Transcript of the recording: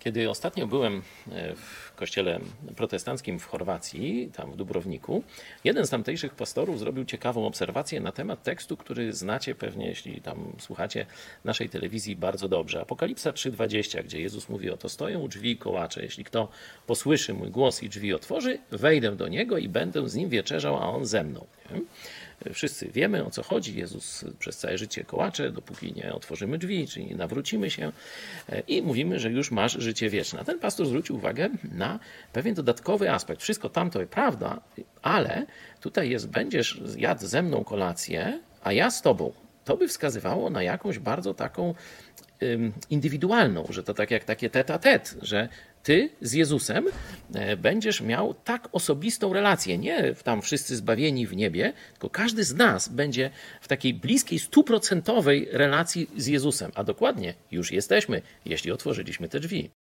Kiedy ostatnio byłem e, w kościele protestanckim w Chorwacji, tam w Dubrowniku, jeden z tamtejszych pastorów zrobił ciekawą obserwację na temat tekstu, który znacie pewnie, jeśli tam słuchacie naszej telewizji bardzo dobrze. Apokalipsa 3:20, gdzie Jezus mówi: Oto stoją u drzwi kołacze. Jeśli kto posłyszy mój głos i drzwi otworzy, wejdę do niego i będę z nim wieczerzał, a on ze mną. Nie? Wszyscy wiemy o co chodzi. Jezus przez całe życie kołacze, dopóki nie otworzymy drzwi, czyli nie nawrócimy się i mówimy, że już masz życie wieczne. Ten pastor zwrócił uwagę na pewien dodatkowy aspekt. Wszystko tamto jest prawda, ale tutaj jest, będziesz jadł ze mną kolację, a ja z tobą. To by wskazywało na jakąś bardzo taką indywidualną, że to tak jak takie tet a tet, że ty z Jezusem e, będziesz miał tak osobistą relację. Nie tam wszyscy zbawieni w niebie, tylko każdy z nas będzie w takiej bliskiej, stuprocentowej relacji z Jezusem. A dokładnie już jesteśmy, jeśli otworzyliśmy te drzwi.